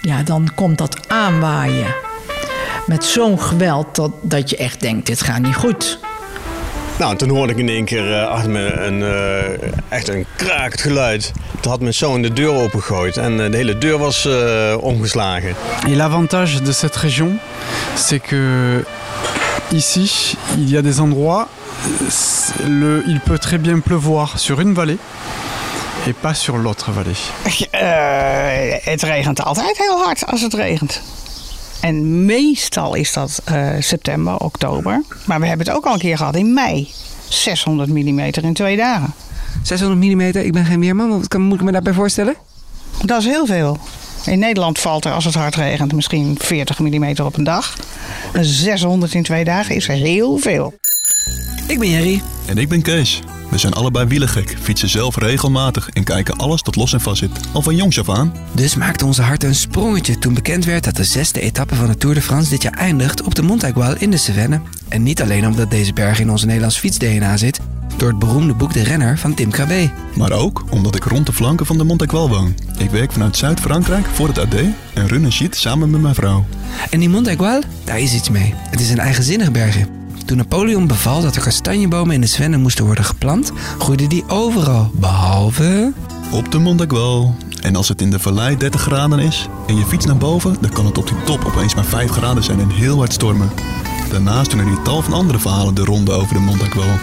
ja, dan komt dat aanwaaien. Met zo'n geweld dat, dat je echt denkt, dit gaat niet goed. Nou, en toen hoorde ik in één keer uh, achter me een, uh, echt een kraakend geluid. Toen had mijn zoon de deur opengegooid en uh, de hele deur was omgeslagen. Et l'avantage de cette région, c'est que ici, il y a des endroits, le, il peut très bien pleuvoir sur une vallée. Et pas sur l'autre vallée. het regent altijd heel hard als het regent. En meestal is dat uh, september, oktober. Maar we hebben het ook al een keer gehad in mei. 600 mm in twee dagen. 600 mm, ik ben geen weerman. Wat moet ik me daarbij voorstellen? Dat is heel veel. In Nederland valt er als het hard regent misschien 40 mm op een dag. 600 in twee dagen is heel veel. Ik ben Jerry. En ik ben Kees. We zijn allebei wielengek, fietsen zelf regelmatig en kijken alles tot los en vast zit. Al van jongs af aan. Dus maakte onze hart een sprongetje toen bekend werd dat de zesde etappe van de Tour de France dit jaar eindigt op de Montaigual in de Cevennes. En niet alleen omdat deze berg in onze Nederlands fiets-DNA zit, door het beroemde boek De Renner van Tim Krabbe. Maar ook omdat ik rond de flanken van de Montaigual woon. Ik werk vanuit Zuid-Frankrijk voor het AD en run een sheet samen met mijn vrouw. En die Montaigual, daar is iets mee. Het is een eigenzinnig bergje. Toen Napoleon beval dat er kastanjebomen in de Svennen moesten worden geplant, groeiden die overal, behalve... Op de Montagual. En als het in de vallei 30 graden is en je fiets naar boven, dan kan het op die top opeens maar 5 graden zijn en heel hard stormen. Daarnaast doen er nu tal van andere verhalen de ronde over de Montagual.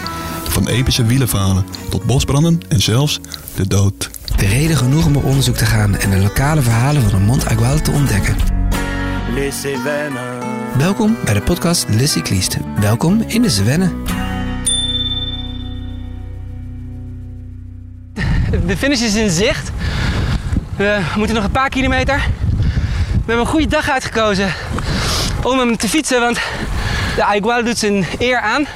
Van epische wielenverhalen tot bosbranden en zelfs de dood. De reden genoeg om op onderzoek te gaan en de lokale verhalen van de Montagual te ontdekken. Welkom bij de podcast Le Cycliste. Welkom in de Zwenne. De finish is in zicht. We moeten nog een paar kilometer. We hebben een goede dag uitgekozen om hem te fietsen, want de Aigual doet zijn eer aan.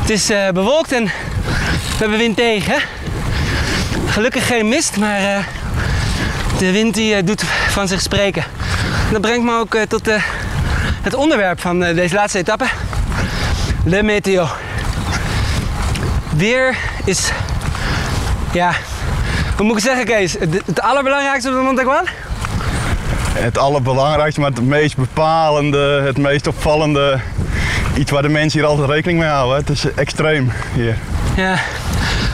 Het is uh, bewolkt en we hebben wind tegen. Gelukkig geen mist, maar uh, de wind die, uh, doet van zich spreken. Dat brengt me ook tot de het onderwerp van eh, deze laatste etappe. De meteo. Weer is, ja, hoe moet ik zeggen Kees? Het, het allerbelangrijkste op de Montaguan? Het allerbelangrijkste, maar het meest bepalende, het meest opvallende. Iets waar de mensen hier altijd rekening mee houden. Het is extreem hier. Ja,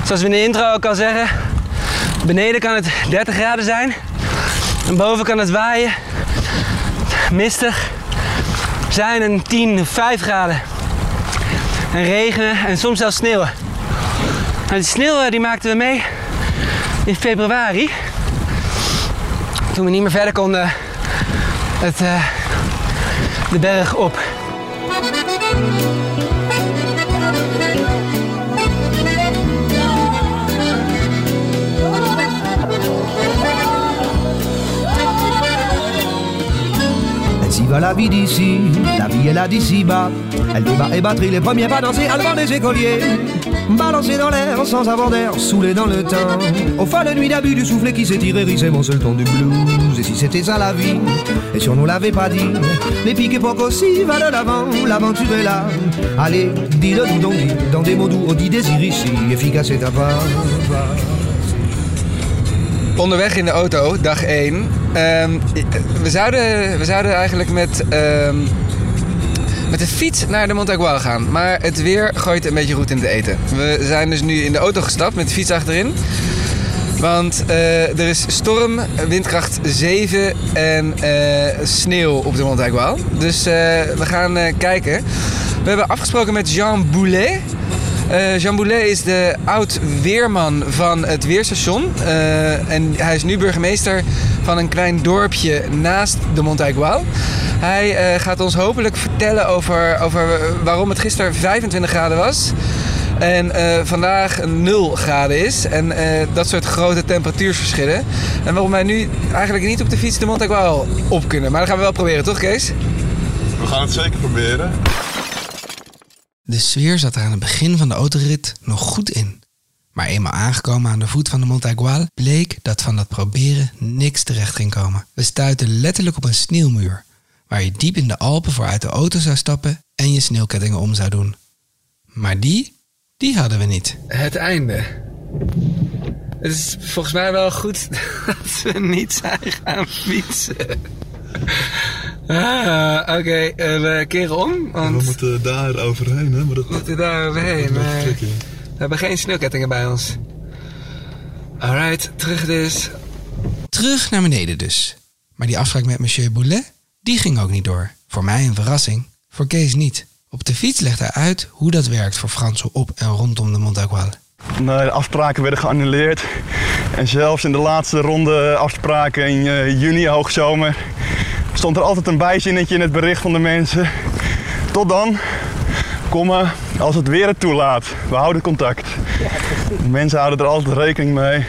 zoals we in de intro ook al zeggen. Beneden kan het 30 graden zijn. En boven kan het waaien. Mistig zijn een 10, 5 graden. En regenen en soms zelfs sneeuwen. Nou, die sneeuw die maakten we mee in februari. Toen we niet meer verder konden het, uh, de berg op. va la vie d'ici, la vie est là d'ici-bas. Elle débat et batterie, les premiers pas danser à devant des écoliers. Balancer dans l'air sans avoir d'air, saoulé dans le temps. Au fin de nuit d'abus du soufflet qui s'est tiré, c'est mon seul ton du blues. Et si c'était ça la vie, et si on nous l'avait pas dit, les piques époques aussi, va de l'avant, l'aventure est là. Allez, dis-le nous donc, dans des mots doux, on dit désir ici, efficace et ta part. Onderweg in de auto, dag 1. Um, we, zouden, we zouden eigenlijk met, um, met de fiets naar de Montagual gaan. Maar het weer gooit een beetje goed in het eten. We zijn dus nu in de auto gestapt met de fiets achterin. Want uh, er is storm, windkracht 7 en uh, sneeuw op de Montagual. Dus uh, we gaan kijken. We hebben afgesproken met Jean Boulet. Uh, Jean Boulet is de oud-weerman van het weerstation. Uh, en hij is nu burgemeester van een klein dorpje naast de Montaigual. Hij uh, gaat ons hopelijk vertellen over, over waarom het gisteren 25 graden was. En vandaag 0 graden is. En dat soort grote temperatuurverschillen. En waarom wij nu eigenlijk niet op de fiets de Montaigual op kunnen. Maar dat gaan we wel proberen, toch Kees? We gaan het zeker proberen. De sfeer zat er aan het begin van de autorit nog goed in. Maar eenmaal aangekomen aan de voet van de Montaigual bleek dat van dat proberen niks terecht ging komen. We stuitten letterlijk op een sneeuwmuur, waar je diep in de Alpen voor uit de auto zou stappen en je sneeuwkettingen om zou doen. Maar die, die hadden we niet. Het einde. Het is volgens mij wel goed dat we niet zijn gaan fietsen. Ah, Oké, eh, we keren om. Want We moeten daar overheen, hè? Maar dat we moeten daar overheen. Maar we hebben geen sneeuwkettingen bij ons. Alright, terug dus. Terug naar beneden dus. Maar die afspraak met monsieur Boulet, die ging ook niet door. Voor mij een verrassing, voor Kees niet. Op de fiets legt hij uit hoe dat werkt voor Franso op en rondom de Montagual. Nee, de afspraken werden geannuleerd. En zelfs in de laatste ronde afspraken in eh, juni, hoogzomer, stond er altijd een bijzinnetje in het bericht van de mensen. Tot dan, komma, als het weer het toelaat. We houden contact. De mensen houden er altijd rekening mee.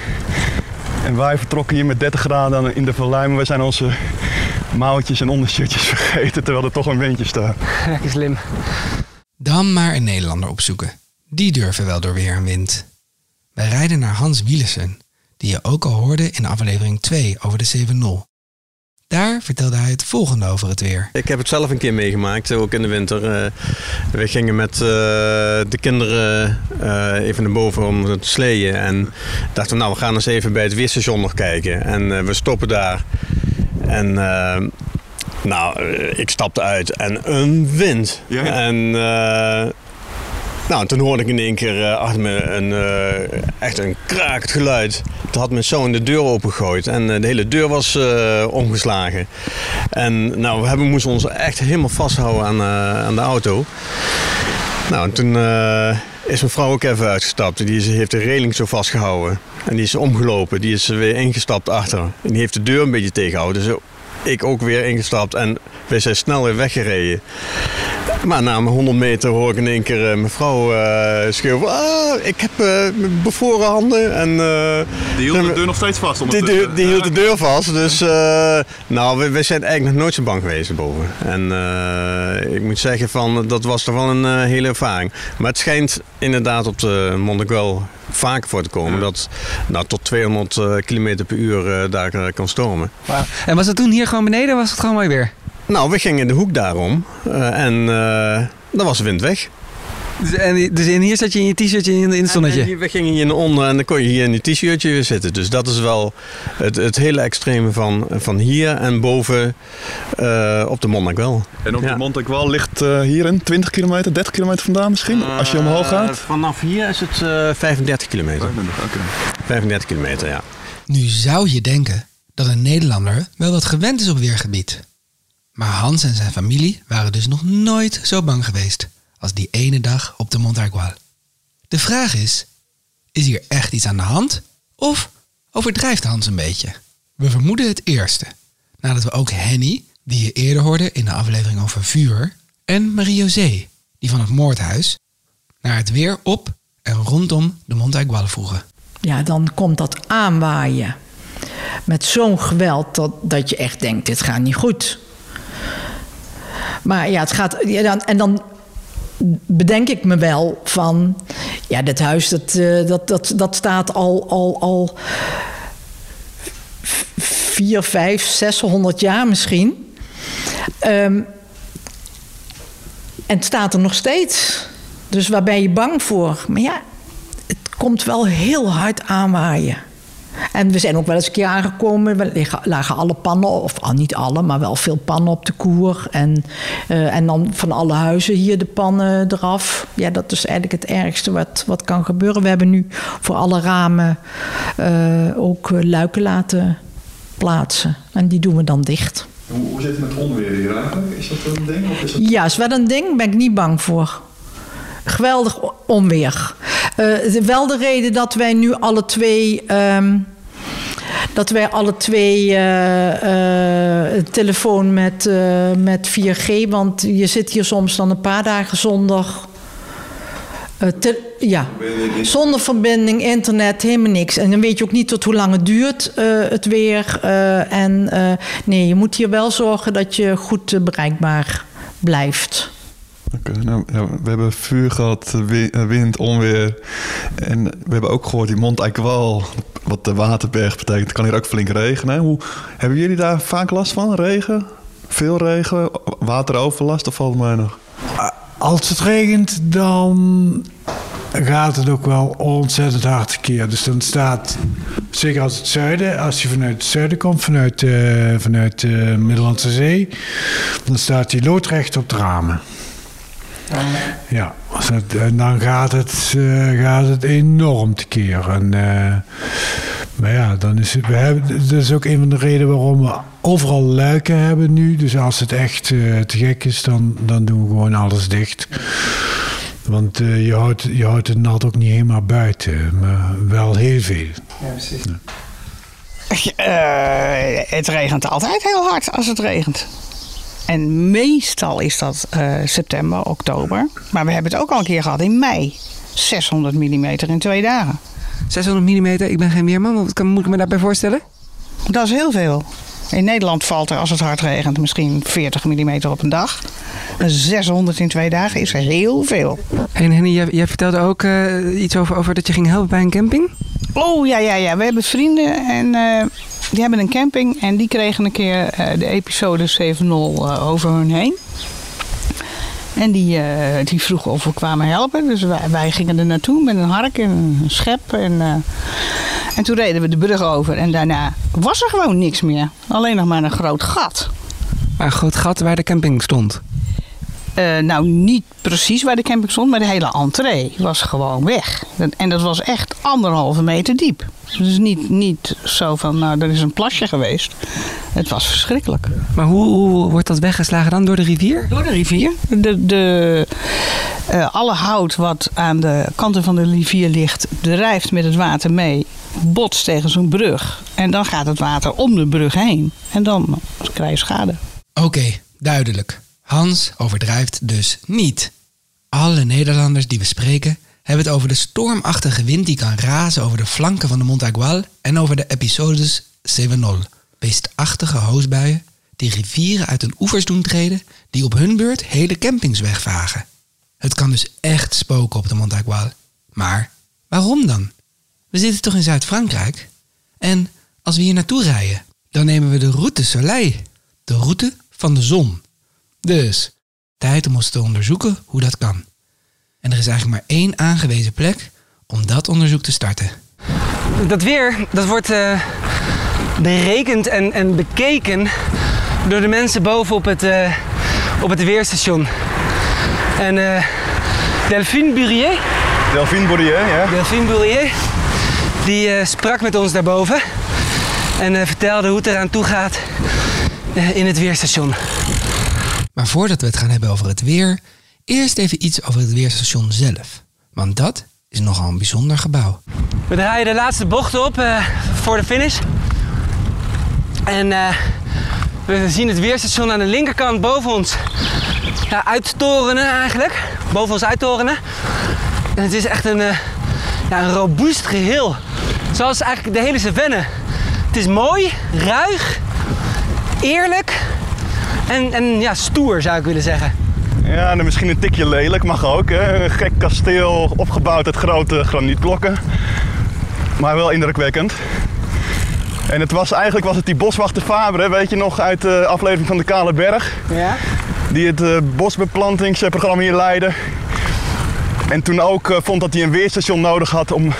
En wij vertrokken hier met 30 graden in de vallei, maar we zijn onze mouwtjes en ondershirtjes vergeten terwijl er toch een windje staat. Lekker slim. Dan maar een Nederlander opzoeken. Die durven wel door weer en wind. Wij rijden naar Hans Wielesen, die je ook al hoorde in aflevering 2 over de 7-0. Daar vertelde hij het volgende over het weer. Ik heb het zelf een keer meegemaakt, ook in de winter. Eh, we gingen met eh, de kinderen eh, even naar boven om te sleeën. En dachten, nou, we gaan eens even bij het weerstation nog kijken. En eh, we stoppen daar. En nou, ik stapte uit en een wind. Ja. En eh, nou, toen hoorde ik in één keer eh, achter me een, eh, echt een krakend geluid. Toen had mijn zoon de deur opengegooid en eh, de hele deur was omgeslagen. En nou, we hebben, moesten ons echt helemaal vasthouden aan, aan de auto. Nou, en toen is mijn vrouw ook even uitgestapt. Die heeft de reling zo vastgehouden. En die is omgelopen. Die is weer ingestapt achter. En die heeft de deur een beetje tegengehouden. Dus ik ook weer ingestapt. En wij zijn snel weer weggereden. Maar na een 100 meter hoor ik in één keer eh, mijn vrouw eh schreeuwen. Ah, ik heb eh, bevroren handen. En, eh, Die hield de deur nog steeds vast. die, hield de deur vast. Dus eh, nou, we, we zijn eigenlijk nog nooit zo bang geweest boven. En eh, ik moet zeggen, van, dat was toch wel een hele ervaring. Maar het schijnt inderdaad op de Monteguel vaker voor te komen. Dat nou, tot 200 eh, km per uur daar kan stormen. En was het toen hier gewoon beneden? Was het gewoon mooi weer? Nou, we gingen de hoek daarom. eh, en eh dan was de wind weg. Dus, en, dus in hier zat je in je t-shirtje in, in het zonnetje? En hier- we gingen hier naar onder en dan kon je hier in je t-shirtje weer zitten. Dus dat is wel het, het hele extreme van, van hier en boven eh, op de Montaguel. En op Ja. de Montagual ligt eh hier in 20 kilometer, 30 kilometer vandaan misschien, als je omhoog gaat. Vanaf hier is het eh 35 kilometer. Oké. 35 kilometer, ja. Nu zou je denken dat een Nederlander wel wat gewend is op weergebied. Maar Hans en zijn familie waren dus nog nooit zo bang geweest als die ene dag op de Montargual. De vraag is, is hier echt iets aan de hand of overdrijft Hans een beetje? We vermoeden het eerste, nadat we ook Henny, die je eerder hoorde in de aflevering over vuur, en Marie-José, die van het moordhuis, naar het weer op en rondom de Montargual vroegen. Ja, dan komt dat aanwaaien. Met zo'n geweld dat, dat je echt denkt, dit gaat niet goed. Maar ja, het gaat... Dan, en dan bedenk ik me wel van... Ja, dit huis, dat, eh, dat, dat, dat staat al, al, al vier, vijf, zeshonderd jaar misschien. Ehm, en het staat er nog steeds. Dus waar ben je bang voor? Maar ja, het komt wel heel hard aanwaaien. En we zijn ook wel eens een keer aangekomen. We liggen, lagen alle pannen, of ah, niet alle, maar wel veel pannen op de koer. En, eh, en dan van alle huizen hier de pannen eraf. Ja, dat is eigenlijk het ergste wat, wat kan gebeuren. We hebben nu voor alle ramen eh, ook eh, luiken laten plaatsen. En die doen we dan dicht. Hoe, hoe zit het met onweer hier eigenlijk? Is dat een ding? Of is dat... Ja, is wel een ding, ben ik niet bang voor. Geweldig onweer. Eh, wel de reden dat wij nu alle twee. ehm, dat wij alle twee eh, eh, telefoon met, met 4G. Want je zit hier soms dan een paar dagen zonder. te- ja, zonder verbinding, internet, helemaal niks. En dan weet je ook niet tot hoe lang het duurt, het weer. en nee, je moet hier wel zorgen dat je goed bereikbaar blijft. Nou, ja, we hebben vuur gehad, wi- eh, wind, onweer. En we hebben ook gehoord die Mont Aigual, wat de waterberg betekent, kan hier ook flink regenen. Hoe, hebben jullie daar vaak last van? Regen? Veel regen? Wateroverlast of valt het mij nog? Als het regent, dan gaat het ook wel ontzettend hard tekeer. Dus dan staat, zeker als het zuiden, als je vanuit het zuiden komt, vanuit, eh, vanuit de Middellandse Zee, dan staat hij loodrecht op de ramen. Ja, en dan gaat het, eh, gaat het enorm tekeer. En, eh, maar ja, dan is het, we hebben, dat is ook een van de redenen waarom we overal luiken hebben nu. Dus als het echt eh, te gek is, dan, dan doen we gewoon alles dicht. Want eh, je, houdt, je houdt het nat ook niet helemaal buiten, maar wel heel veel. Ja, precies. Eh, het regent altijd heel hard als het regent. En meestal is dat eh, september, oktober. Maar we hebben het ook al een keer gehad in mei. 600 mm in twee dagen. 600 mm, ik ben geen weerman. Wat kan, moet ik me daarbij voorstellen? Dat is heel veel. In Nederland valt er als het hard regent misschien 40 mm op een dag. 600 in twee dagen is heel veel. En Henny, jij, jij vertelde ook eh, iets over, over dat je ging helpen bij een camping? Oh ja, ja, ja. We hebben vrienden en eh, die hebben een camping. En die kregen een keer eh, de episode 7.0 eh, over hun heen. En die, die vroegen of we kwamen helpen. Dus wij, wij gingen er naartoe met een hark en een schep. En, en toen reden we de brug over. En daarna was er gewoon niks meer. Alleen nog maar een groot gat. Een groot gat waar de camping stond. Eh, nou, niet precies waar de camping stond, maar de hele entree was gewoon weg. En dat was echt anderhalve meter diep. Dus niet, niet zo van, nou, er is een plasje geweest. Het was verschrikkelijk. Maar hoe, hoe wordt dat weggeslagen dan? Door de rivier? Door de rivier. De, de, eh, alle hout wat aan de kanten van de rivier ligt, drijft met het water mee, botst tegen zo'n brug. En dan gaat het water om de brug heen. En dan krijg je schade. Oké, duidelijk. Hans overdrijft dus niet. Alle Nederlanders die we spreken hebben het over de stormachtige wind die kan razen over de flanken van de Montagual en over de episodes 7-0, beestachtige hoosbuien die rivieren uit hun oevers doen treden, die op hun beurt hele campings wegvagen. Het kan dus echt spoken op de Montagual. Maar waarom dan? We zitten toch in Zuid-Frankrijk? En als we hier naartoe rijden, dan nemen we de route Soleil, de route van de zon. Dus, tijd om ons te onderzoeken hoe dat kan. En er is eigenlijk maar één aangewezen plek om dat onderzoek te starten. Dat weer, dat wordt eh, berekend en, en bekeken door de mensen boven op het, eh, op het weerstation. En eh Delphine Burier, Delphine Bourdieu, ja. Delphine Burier, die eh, sprak met ons daarboven en eh, vertelde hoe het eraan toe gaat eh, in het weerstation. Maar voordat we het gaan hebben over het weer, eerst even iets over het weerstation zelf. Want dat is nogal een bijzonder gebouw. We draaien de laatste bocht op eh, voor de finish. En eh, we zien het weerstation aan de linkerkant boven ons ja, uittorenen eigenlijk. Boven ons uittorenen. En het is echt een, eh, ja, een robuust geheel. Zoals eigenlijk de hele savanne. Het is mooi, ruig, eerlijk en, en ja, stoer zou ik willen zeggen. Ja, en misschien een tikje lelijk, mag ook. Hè. Een gek kasteel opgebouwd uit grote granietblokken. Maar wel indrukwekkend. En het was eigenlijk was het die boswachter Fabre, weet je nog, uit de aflevering van de Kale Berg. Ja? Die het eh, bosbeplantingsprogramma hier leidde. En toen ook eh, vond dat hij een weerstation nodig had om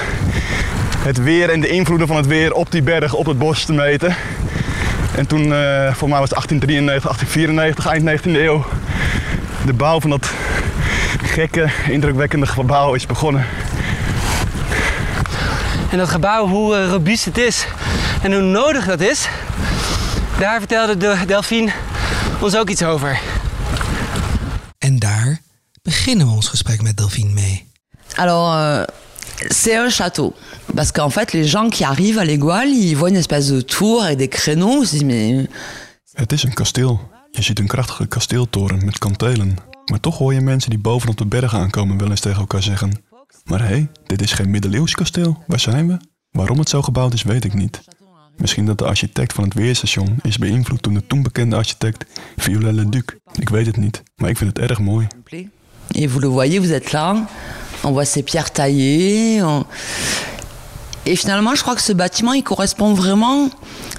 het weer en de invloeden van het weer op die berg, op het bos te meten. En toen, eh voor mij was het 1893, 1894, eind 19e eeuw, de bouw van dat gekke, indrukwekkende gebouw is begonnen. En dat gebouw, hoe eh, robuust het is en hoe nodig dat is, daar vertelde de Delphine ons ook iets over. En daar beginnen we ons gesprek met Delphine mee. Alors, euh, c'est un château. Parce qu'en fait, les gens qui arrivent à l'Égual, ils voient une espèce de tour avec des créneaux. Ils se disent, mais Het is een kasteel. Je ziet een krachtige kasteeltoren met kantelen. Maar toch hoor je mensen die bovenop de berg aankomen wel eens tegen elkaar zeggen... Maar hé, hey, dit is geen middeleeuws kasteel. Waar zijn we? Waarom het zo gebouwd is, weet ik niet. Misschien dat de architect van het weerstation is beïnvloed door de toen bekende architect Viollet-le-Duc. Ik weet het niet, maar ik vind het erg mooi. Et vous le voyez, vous êtes là, on voit ces pierres taillées. on- Et finalement, je crois que ce bâtiment, il correspond vraiment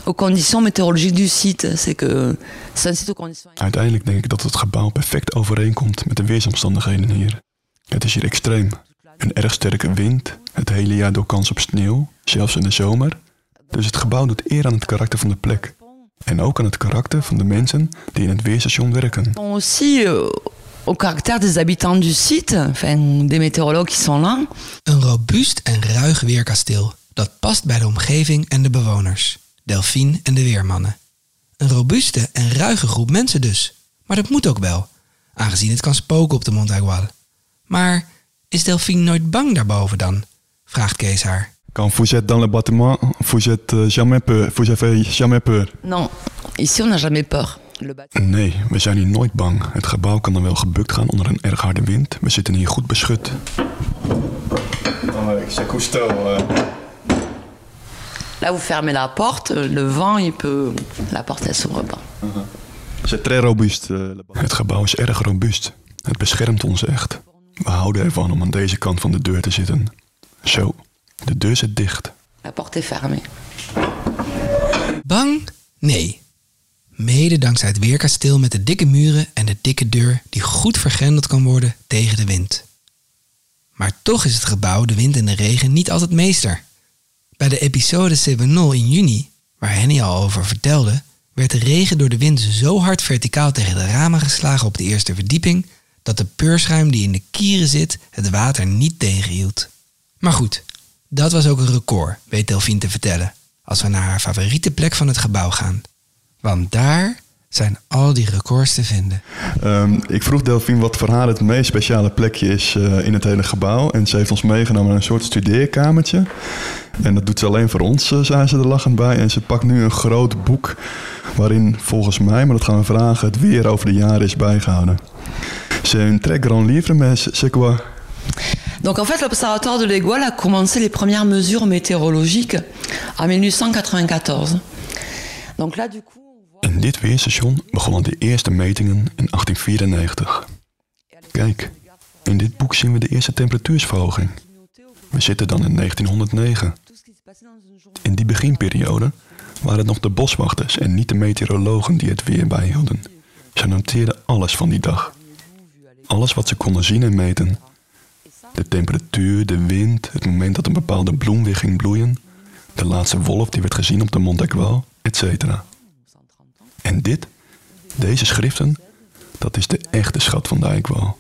aux conditions météorologiques du site. C'est que c'est un site aux conditions... Uiteindelijk denk ik dat het gebouw perfect overeenkomt met de weersomstandigheden hier. Het is hier extreem. Een erg sterke wind, het hele jaar door kans op sneeuw, zelfs in de zomer. Dus het gebouw doet eer aan het karakter van de plek. En ook aan het karakter van de mensen die in het weerstation werken. Aussi euh, au caractère des habitants du site, enfin des météorologues qui sont là. Een robuust en ruig weerkasteel dat past bij de omgeving en de bewoners, Delphine en de weermannen. Een robuuste en ruige groep mensen dus. Maar dat moet ook wel, aangezien het kan spoken op de Montaigual. Maar is Delphine nooit bang daarboven dan? vraagt Kees haar. Quand vous êtes dans le bâtiment, vous êtes euh, jamais peur. Vous avez jamais peur. Non, ici on n'a jamais peur. Le bâtiment- Nee, we zijn hier nooit bang. Het gebouw kan dan wel gebukt gaan onder een erg harde wind. We zitten hier goed beschut. Cousteau. Là, vous fermez la porte, le vent, il peut. La porte, elle s'ouvre pas. C'est très robuust. Het gebouw is erg robuust. Het beschermt ons echt. We houden ervan om aan deze kant van de deur te zitten. Zo, de deur zit dicht. La porte est fermée. Bang? Nee. Mede dankzij het weerkasteel met de dikke muren en de dikke deur die goed vergrendeld kan worden tegen de wind. Maar toch is het gebouw de wind en de regen niet altijd meester. Bij de episode 7.0 in juni, waar Henny al over vertelde, werd de regen door de wind zo hard verticaal tegen de ramen geslagen op de eerste verdieping dat de peurschuim die in de kieren zit het water niet tegenhield. Maar goed, dat was ook een record, weet Delphine te vertellen, als we naar haar favoriete plek van het gebouw gaan. Want daar zijn al die records te vinden. Ehm, ik vroeg Delphine wat voor haar het meest speciale plekje is eh, in het hele gebouw. En ze heeft ons meegenomen naar een soort studeerkamertje. En dat doet ze alleen voor ons, eh, zei ze er lachend bij. En ze pakt nu een groot boek waarin volgens mij, maar dat gaan we vragen, het weer over de jaren is bijgehouden. C'est un très grand livre, mais c'est c'est quoi Donc en fait, l'Observatoire de l'Égoile a commencé les premières mesures météorologiques en 1894. Donc là, du coup, In dit weerstation begonnen de eerste metingen in 1894. Kijk, in dit boek zien we de eerste temperatuursverhoging. We zitten dan in 1909. In die beginperiode waren het nog de boswachters en niet de meteorologen die het weer bijhielden. Ze noteerden alles van die dag. Alles wat ze konden zien en meten. De temperatuur, de wind, het moment dat een bepaalde bloem weer ging bloeien, de laatste wolf die werd gezien op de Mont etc. En dit, deze schriften, dat is de echte schat van de Aigual.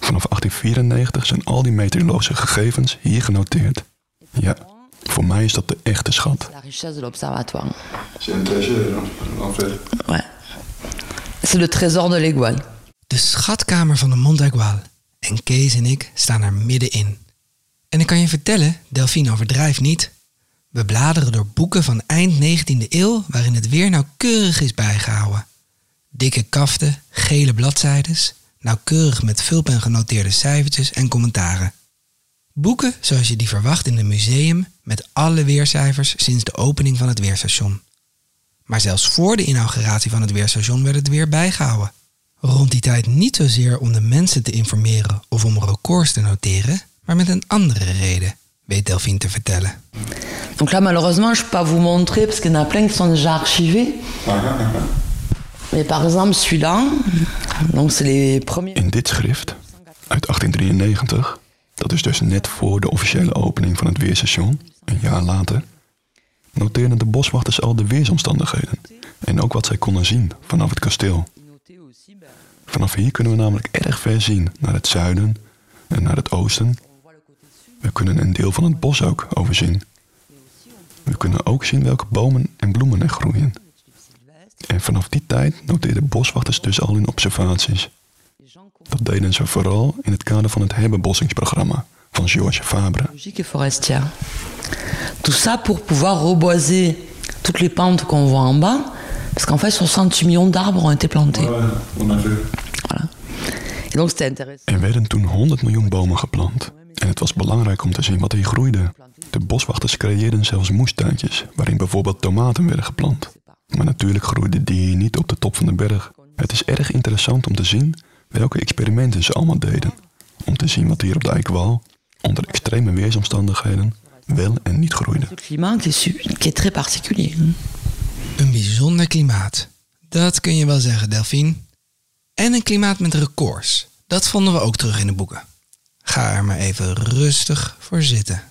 Vanaf 1894 zijn al die meteorologische gegevens hier genoteerd. Ja, voor mij is dat de echte schat. la richesse de l'Observatoire. C'est un trésor, en fait. Ouais. C'est le trésor de l'Égoile. De schatkamer van de Montaigual. En Kees en ik staan er middenin. En ik kan je vertellen, Delphine overdrijft niet. We bladeren door boeken van eind 19e eeuw waarin het weer nauwkeurig is bijgehouden. Dikke kaften, gele bladzijdes, nauwkeurig met vulpen genoteerde cijfertjes en commentaren. Boeken zoals je die verwacht in een museum met alle weercijfers sinds de opening van het weerstation. Maar zelfs voor de inauguratie van het weerstation werd het weer bijgehouden. Rond die tijd niet zozeer om de mensen te informeren of om records te noteren, maar met een andere reden, weet Delphine te vertellen. Donc là, malheureusement, je ne peux pas vous montrer parce qu'il y en a plein qui sont déjà archivés. Mais par exemple, celui-là, donc c'est les premiers. In dit schrift, uit 1893, dat is dus net voor de officiële opening van het weerstation, een jaar later, noteerden de boswachters al de weersomstandigheden en ook wat zij konden zien vanaf het kasteel. Vanaf hier kunnen we namelijk erg ver zien naar het zuiden en naar het oosten. We kunnen een deel van het bos ook overzien. We kunnen ook zien welke bomen en bloemen er groeien. En vanaf die tijd noteerden boswachters dus al hun observaties. Dat deden ze vooral in het kader van het herbebossingsprogramma van Georges Fabre. forestière. Tout ça pour pouvoir reboiser toutes les pentes qu'on voit en bas, parce qu'en fait 68 millions d'arbres ont été plantés. Et donc c'était intéressant. Er werden toen 100 miljoen bomen geplant. En het was belangrijk om te zien wat hier groeide. De boswachters creëerden zelfs moestuintjes waarin bijvoorbeeld tomaten werden geplant. Maar natuurlijk groeiden die hier niet op de top van de berg. Het is erg interessant om te zien welke experimenten ze allemaal deden. Om te zien wat hier op de Eikwaal, onder extreme weersomstandigheden, wel en niet groeide. Su- qui est très particulier. Een bijzonder klimaat. Dat kun je wel zeggen, Delphine. En een klimaat met records. Dat vonden we ook terug in de boeken. Ga er maar even rustig voor zitten.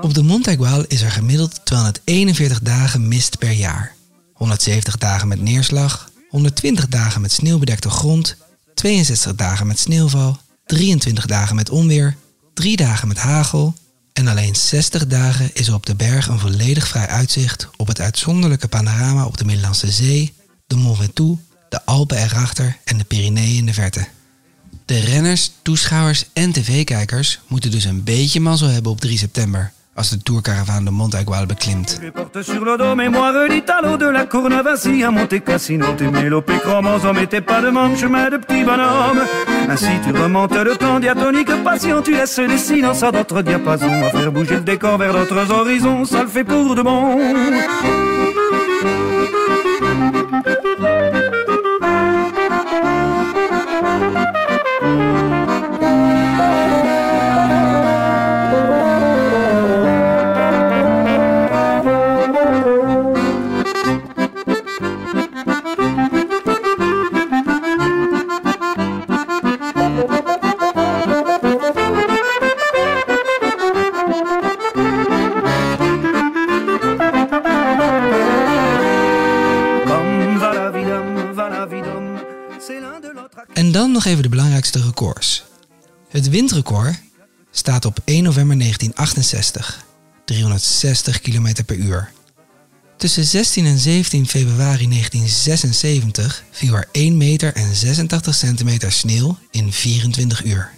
Op de Montaigual is er gemiddeld 241 dagen mist per jaar. 170 dagen met neerslag, 120 dagen met sneeuwbedekte grond, 62 dagen met sneeuwval, 23 dagen met onweer, 3 dagen met hagel en alleen 60 dagen is er op de berg een volledig vrij uitzicht op het uitzonderlijke panorama op de Middellandse Zee, de Mont Ventoux, de Alpen erachter en de Pyreneeën in de verte. De renners, toeschouwers en tv-kijkers moeten dus een beetje mazzel hebben op 3 september als de tourcaravaan de Montaigual beklimt. Het windrecord staat op 1 november 1968, 360 km per uur. Tussen 16 en 17 februari 1976 viel er 1 meter en 86 centimeter sneeuw in 24 uur.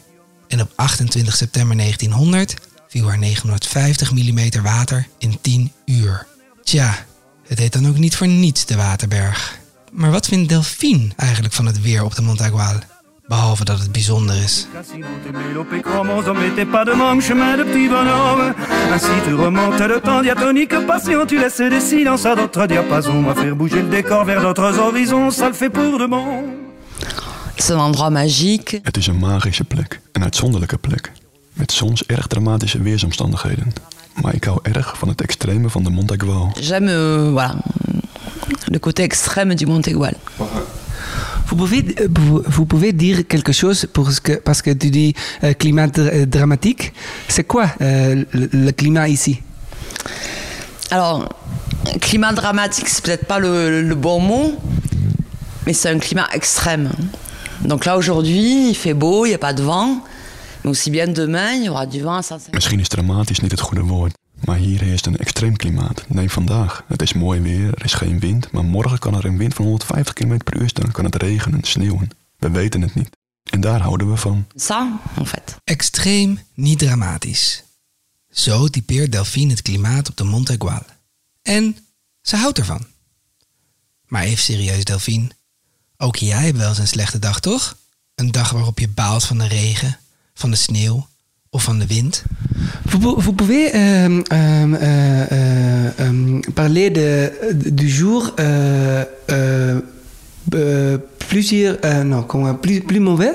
En op 28 september 1900 viel er 950 mm water in 10 uur. Tja, het heet dan ook niet voor niets de Waterberg. Maar wat vindt Delphine eigenlijk van het weer op de Montagual? Behalve dat het bijzonder is. Bon. C'est un endroit magique. Het is een magische plek, een uitzonderlijke plek. Met soms erg dramatische weersomstandigheden. Maar ik hou erg van het extreme van de Montagual. J'aime euh, voilà, le côté extrême du Montaigual. Vous pouvez, euh, vous, vous pouvez dire quelque chose parce que, parce que tu dis euh, climat dr- euh, dramatique. C'est quoi euh, le, le climat ici? Alors, climat dramatique, c'est peut-être pas le, le bon mot, mais c'est un climat extrême. Donc là, aujourd'hui, il fait beau, il n'y a pas de vent. Mais aussi bien demain, il y aura du vent à 150 Misschien is dramatisch niet het goede woord. Maar hier heerst een extreem klimaat. Neem vandaag. Het is mooi weer, er is geen wind. Maar morgen kan er een wind van 150 km per uur staan. Kan het regenen, sneeuwen. We weten het niet. En daar houden we van. Ça, en fait. Extreem, niet dramatisch. Zo typeert Delphine het klimaat op de Montaigual. En ze houdt ervan. Maar even serieus, Delphine. Ook jij hebt wel eens een slechte dag, toch? Een dag waarop je baalt van de regen, van de sneeuw of van de wind. Vous, pou- vous pouvez euh, euh, euh, parler de, du jour euh, euh, euh, plusieurs, euh, non, comment, plus, plus mauvais,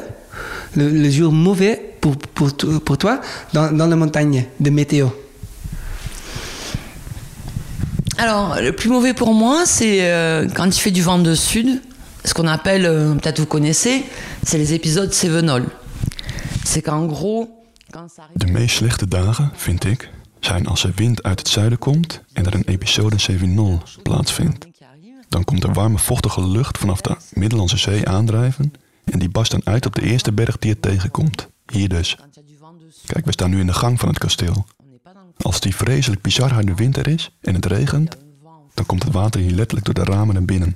le, le jour mauvais pour, pour, to- pour toi dans, dans la montagne de météo? Alors, le plus mauvais pour moi, c'est euh, quand il fait du vent de sud. Ce qu'on appelle, euh, peut-être vous connaissez, c'est les épisodes Sévenol. C'est qu'en gros. De meest slechte dagen, vind ik, zijn als er wind uit het zuiden komt en er een episode 7.0 plaatsvindt. Dan komt er warme vochtige lucht vanaf de Middellandse Zee aandrijven en die barst dan uit op de eerste berg die het tegenkomt. Hier dus. Kijk, we staan nu in de gang van het kasteel. Als die vreselijk bizar harde wind er is en het regent, dan komt het water hier letterlijk door de ramen naar binnen.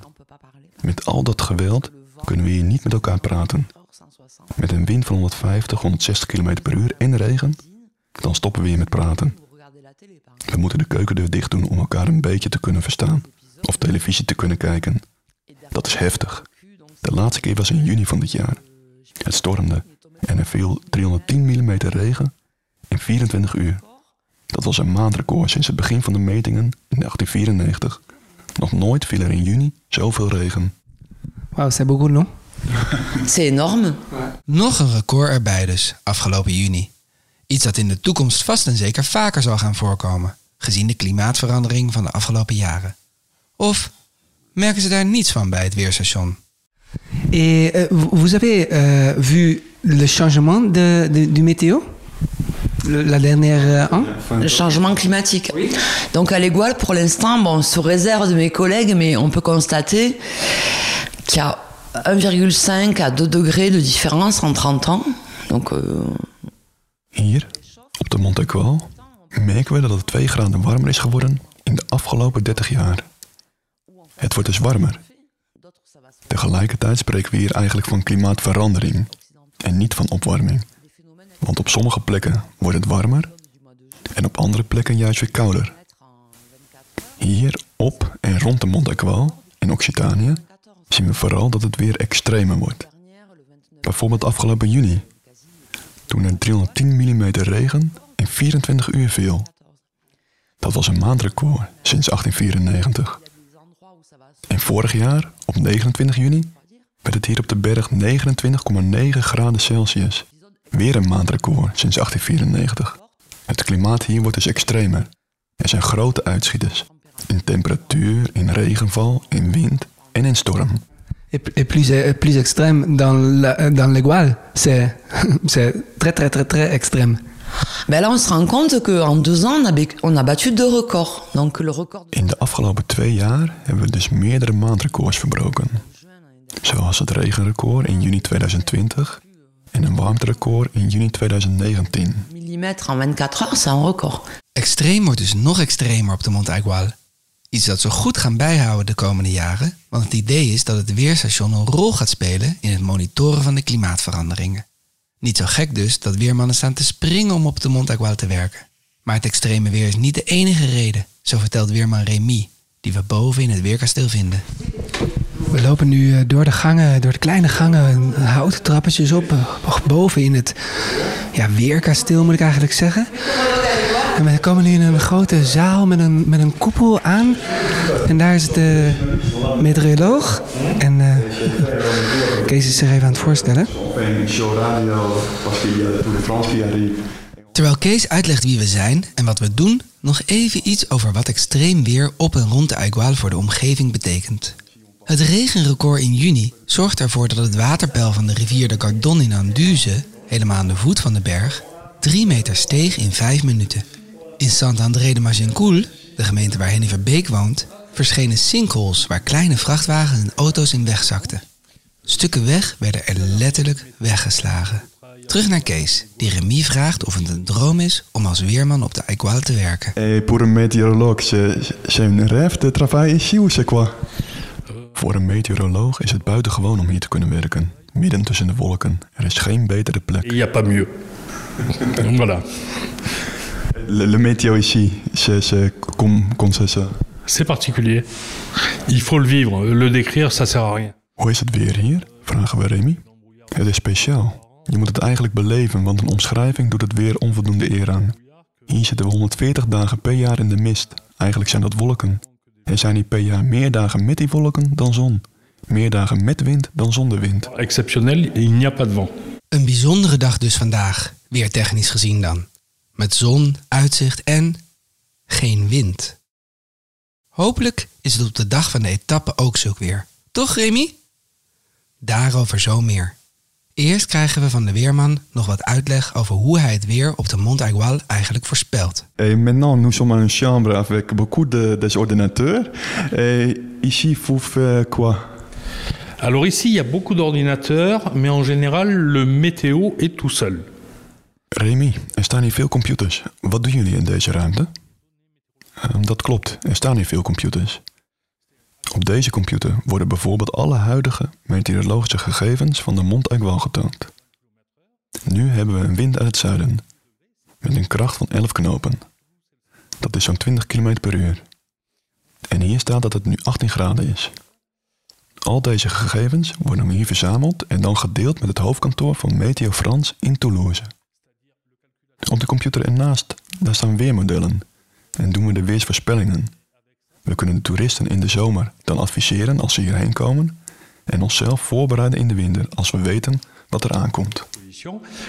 Met al dat geweld kunnen we hier niet met elkaar praten. Met een wind van 150, 160 km per uur en regen, dan stoppen we hier met praten. We moeten de keukendeur dicht doen om elkaar een beetje te kunnen verstaan. Of televisie te kunnen kijken. Dat is heftig. De laatste keer was in juni van dit jaar. Het stormde en er viel 310 mm regen in 24 uur. Dat was een maandrecord sinds het begin van de metingen in 1894. Nog nooit viel er in juni zoveel regen. Wow, c'est beaucoup, non C'est énorme. Nog een record erbij dus, afgelopen juni. Iets dat in de toekomst vast en zeker vaker zal gaan voorkomen, gezien de klimaatverandering van de afgelopen jaren. Of merken ze daar niets van bij het weerstation? Et euh, vous avez euh, vu le changement de, de- du météo Le- La dernière euh, an Le changement climatique. Donc à l'Égual, pour l'instant, bon, sous réserve de mes collègues, mais on peut constater qu'il y a 1,5 à 2 degrés de différence en 30 ans. Donc euh, Hier, op de Mont Equal, merken we dat het 2 graden warmer is geworden in de afgelopen 30 jaar. Het wordt dus warmer. Tegelijkertijd spreken we hier eigenlijk van klimaatverandering en niet van opwarming. Want op sommige plekken wordt het warmer en op andere plekken juist weer kouder. Hier op en rond de Mont in Occitanië zien we vooral dat het weer extremer wordt. Bijvoorbeeld afgelopen juni, toen er 310 mm regen in 24 uur viel. Dat was een maandrecord sinds 1894. En vorig jaar, op 29 juni, werd het hier op de berg 29,9 graden Celsius. Weer een maandrecord sinds 1894. Het klimaat hier wordt dus extremer. Er zijn grote uitschieters. In temperatuur, in regenval, in wind en in storm. Et, plus, euh, plus extrême dans la- dans l'Égual. C'est c'est très très très très extrême. ben là, on se rend compte qu'en deux ans, on a, bec- on a battu deux records. Donc le record In de afgelopen twee jaar hebben we dus meerdere maandrecords verbroken. Zoals het regenrecord in juni 2020 en een warmterecord in juni 2019. millimètres en 24 heures, c'est un record. Extreem wordt dus nog extremer op de Mont Aigual. Iets dat ze goed gaan bijhouden de komende jaren, want het idee is dat het weerstation een rol gaat spelen in het monitoren van de klimaatveranderingen. Niet zo gek dus dat weermannen staan te springen om op de Mont Aigual te werken. Maar het extreme weer is niet de enige reden, zo vertelt weerman Remy, die we boven in het weerkasteel vinden. We lopen nu eh, door de gangen, door de kleine gangen, houten trappetjes op, eh, boven in het ja, weerkasteel moet ik eigenlijk zeggen. En we komen nu in een grote zaal met een, met een koepel aan. En daar is de meteoroloog. En eh, Kees is zich even aan het voorstellen. show radio was via Tour de France via Terwijl Kees uitlegt wie we zijn en wat we doen, nog even iets over wat extreem weer op en rond de Aigual voor de omgeving betekent. Het regenrecord in juni zorgt ervoor dat het waterpeil van de rivier de Gardon in Anduze, helemaal aan de voet van de berg, 3 meter steeg in 5 minuten. In Saint-André de Magencoul, de gemeente waar Henny Verbeek woont, verschenen sinkholes waar kleine vrachtwagens en auto's in wegzakten. Stukken weg werden er letterlijk weggeslagen. Terug naar Kees, die Remy vraagt of het een droom is om als weerman op de Aigual te werken. Et pour un météorologue, c'est un rêve de travailler ici ou c'est quoi? Voor een meteoroloog is het buitengewoon om hier te kunnen werken. Midden tussen de wolken. Er is geen betere plek. Il n'y a pas mieux. voilà. Le, le météo ici, c'est c'est comme, comme c'est ça. C'est particulier. Il faut le vivre. Le décrire, ça sert à rien. Hoe is het weer hier? Vragen we Remy. Het is speciaal. Je moet het eigenlijk beleven, want een omschrijving doet het weer onvoldoende eer aan. Hier zitten we 140 dagen per jaar in de mist. Eigenlijk zijn dat wolken. Er zijn hier per jaar meer dagen met die wolken dan zon. Meer dagen met wind dan zonder wind. Exceptionnel, il n'y a pas de vent. Een bijzondere dag dus vandaag, weer technisch gezien dan. Met zon, uitzicht en geen wind. Hopelijk is het op de dag van de etappe ook zulk weer. Toch, Remy? Daarover zo meer. Eerst krijgen we van de weerman nog wat uitleg over hoe hij het weer op de Mont Aigual eigenlijk voorspelt. Et maintenant, nous sommes in une chambre avec beaucoup de, des ordinateurs. Et ici, vous faites quoi Alors ici, il y a beaucoup d'ordinateurs, mais en général, le météo est tout seul. Remy, er staan hier veel computers. Wat doen jullie in deze ruimte? Ehm, dat klopt, er staan hier veel computers. Op deze computer worden bijvoorbeeld alle huidige meteorologische gegevens van de Mont Aigual getoond. Nu hebben we een wind uit het zuiden, met een kracht van 11 knopen. Dat is zo'n 20 km per uur. En hier staat dat het nu 18 graden is. Al deze gegevens worden hier verzameld en dan gedeeld met het hoofdkantoor van Meteo France in Toulouse. Op de computer ernaast, daar staan weermodellen en doen we de weersvoorspellingen. We kunnen de toeristen in de zomer dan adviseren als ze hierheen komen En onszelf voorbereiden in de winter als we weten wat er aankomt.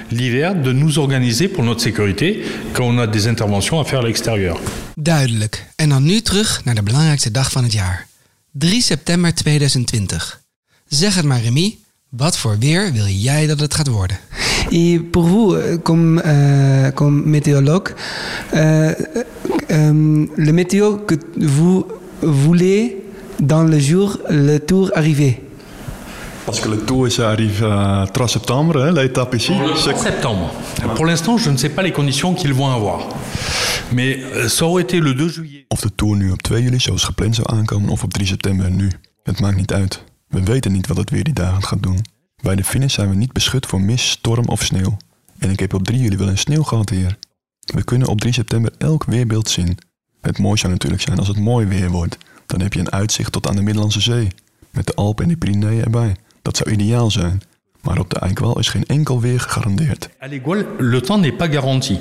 L'hiver, de nous organiser pour notre sécurité quand on a des interventions à faire à l'extérieur. Duidelijk. En dan nu terug naar de belangrijkste dag van het jaar. 3 september 2020. Zeg het maar Remy, wat voor weer wil jij dat het gaat worden? Et pour vous, euh, comme, euh, comme météorologue, euh, euh, le météo que vous voulez dans le jour, le tour arrivé Parce que le tour ça arrive à 3 septembre, hein, l'étape ici. En septembre. Pour l'instant, je ne sais pas les conditions qu'ils vont avoir. Mais euh, ça aurait été le 2 juillet. Of de tour nu op 2 juli zoals gepland zou aankomen of op 3 september nu. Het maakt niet uit. We weten niet wat het weer die dagen gaat doen. Bij de finish zijn we niet beschut voor mist, storm of sneeuw. En ik heb op 3 juli wel een sneeuwgat hier. We kunnen op 3 september elk weerbeeld zien. Het mooi zou natuurlijk zijn als het mooi weer wordt. Dan heb je een uitzicht tot aan de Middellandse Zee. Met de Alpen en de Pyreneeën erbij. Dat zou ideaal zijn. Maar op de Eikwal is geen enkel weer gegarandeerd. À le temps n'est pas garanti.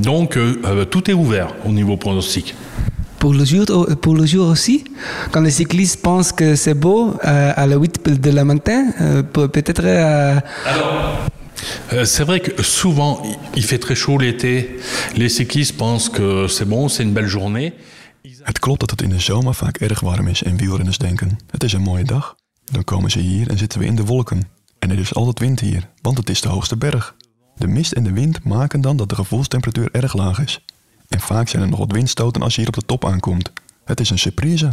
Donc, euh, euh, tout est ouvert au niveau pronostic. Pour le jour, au- pour le jour aussi, quand les cyclistes pensent que c'est beau euh, à la 8 de la matin, euh, peut- peut-être euh, Euh, c'est vrai que souvent, il- il fait très chaud l'été. Les cyclistes pensent que c'est bon, c'est une belle journée. Het klopt dat het in de zomer vaak erg warm is en wielrenners denken: het is een mooie dag. Dan komen ze hier en zitten we in de wolken. En er is altijd wind hier, want het is de hoogste berg. De mist en de wind maken dan dat de gevoelstemperatuur erg laag is. En vaak zijn er nog wat windstoten als je hier op de top aankomt. Het is een surprise.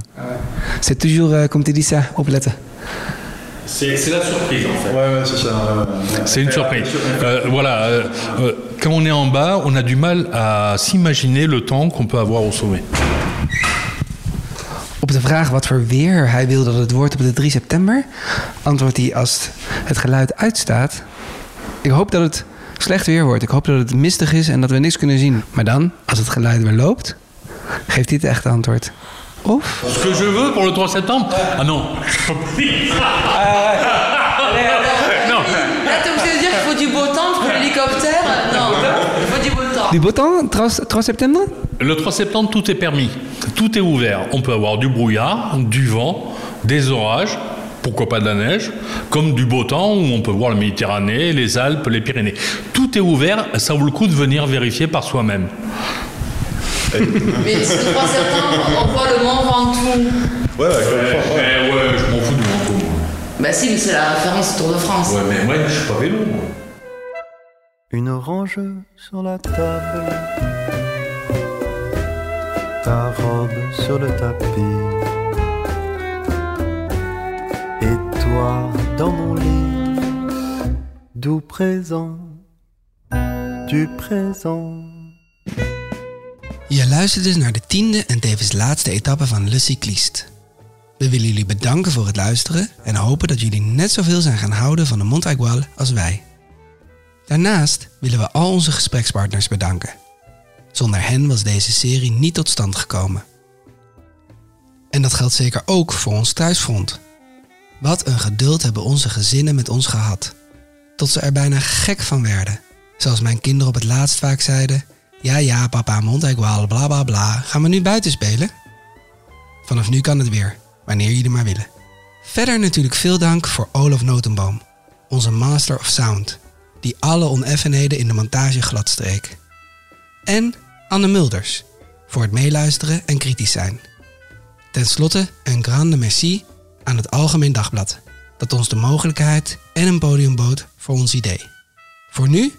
c'est toujours, comme tu dis ça, opletten. C'est la surprise en fait. C'est une surprise. Euh, voilà, euh, euh, quand on est en bas, on a du mal à s'imaginer le temps qu'on peut avoir au sommet. Op de vraag wat voor weer hij wil dat het wordt op de 3 september, antwoordt hij als het geluid uitstaat. Ik hoop dat het slecht weer wordt. Ik hoop dat het mistig is en dat we niks kunnen zien. Maar dan, als het geluid weer loopt, geeft hij het echte antwoord. Of? Ce que je veux pour le 3 septembre? Ah non. non. Là, t'es obligé de dire qu'il faut du beau temps parce que l'hélicoptère, non, il faut du beau temps. Du beau temps, 3, 3 septembre? Le 3 septembre, tout est permis. Tout est ouvert. On peut avoir du brouillard, du vent, des orages, pourquoi pas de la neige, comme du beau temps où on peut voir la Méditerranée, les Alpes, les Pyrénées. Tout est ouvert, ça vaut le coup de venir vérifier par soi-même. Mais si le 3 septembre, on voit le Mont Ventoux. Ouais, ouais, ouais, je m'en fous du Ventoux. Bah si, mais c'est la référence Tour de France. Ouais, mais moi, je suis pas vélo. moi. Une orange sur la table, ta robe sur le tapis, et toi dans mon lit, doux présent, du présent. Je luistert dus naar de tiende en tevens laatste etappe van Le Cycliste. We willen jullie bedanken voor het luisteren en hopen dat jullie net zoveel zijn gaan houden van de Mont Aigual als wij. Daarnaast willen we al onze gesprekspartners bedanken. Zonder hen was deze serie niet tot stand gekomen. En dat geldt zeker ook voor ons thuisfront. Wat een geduld hebben onze gezinnen met ons gehad. Tot ze er bijna gek van werden. Zoals mijn kinderen op het laatst vaak zeiden: Ja, ja, papa, Mont Aigual, bla bla bla. Gaan we nu buiten spelen? Vanaf nu kan het weer, wanneer jullie maar willen. Verder natuurlijk veel dank voor Olaf Notenboom, onze master of sound, die alle oneffenheden in de montage gladstreek. En Anne Mulders, voor het meeluisteren en kritisch zijn. Ten slotte een grande merci aan het Algemeen Dagblad, dat ons de mogelijkheid en een podium bood voor ons idee. Voor nu,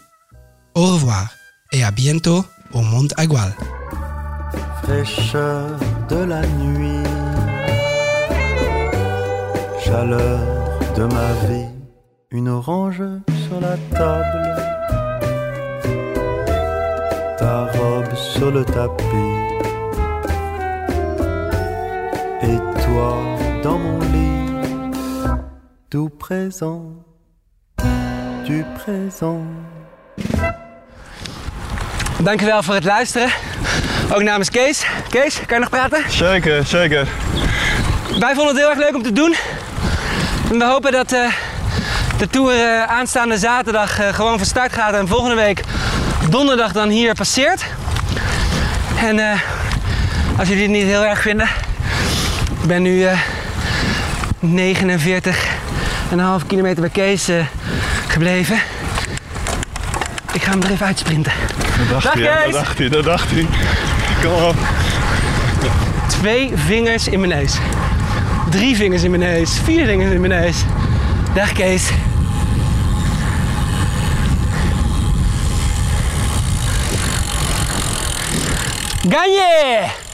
au revoir et à bientôt au Mont Aigual. fraîcheur de la nuit, chaleur de ma vie, une orange sur la table, ta robe sur le tapis, et toi dans mon lit, tout présent, du présent. Dankjewel voor het luisteren. Ook namens Kees. Kees, kan je nog praten? Zeker, zeker. Wij vonden het heel erg leuk om te doen. En we hopen dat eh, de tour eh, aanstaande zaterdag eh, gewoon van start gaat en volgende week donderdag dan hier passeert. En eh, als jullie het niet heel erg vinden, ik ben nu eh, 49,5 kilometer bij Kees eh, gebleven. Ik ga hem er even uitsprinten. Dat dacht Dag, hij, dat dacht hij, dat dacht hij. Kom op. Twee vingers in mijn neus. Drie vingers in mijn neus. Vier vingers in mijn neus. Dag Kees. Gagné!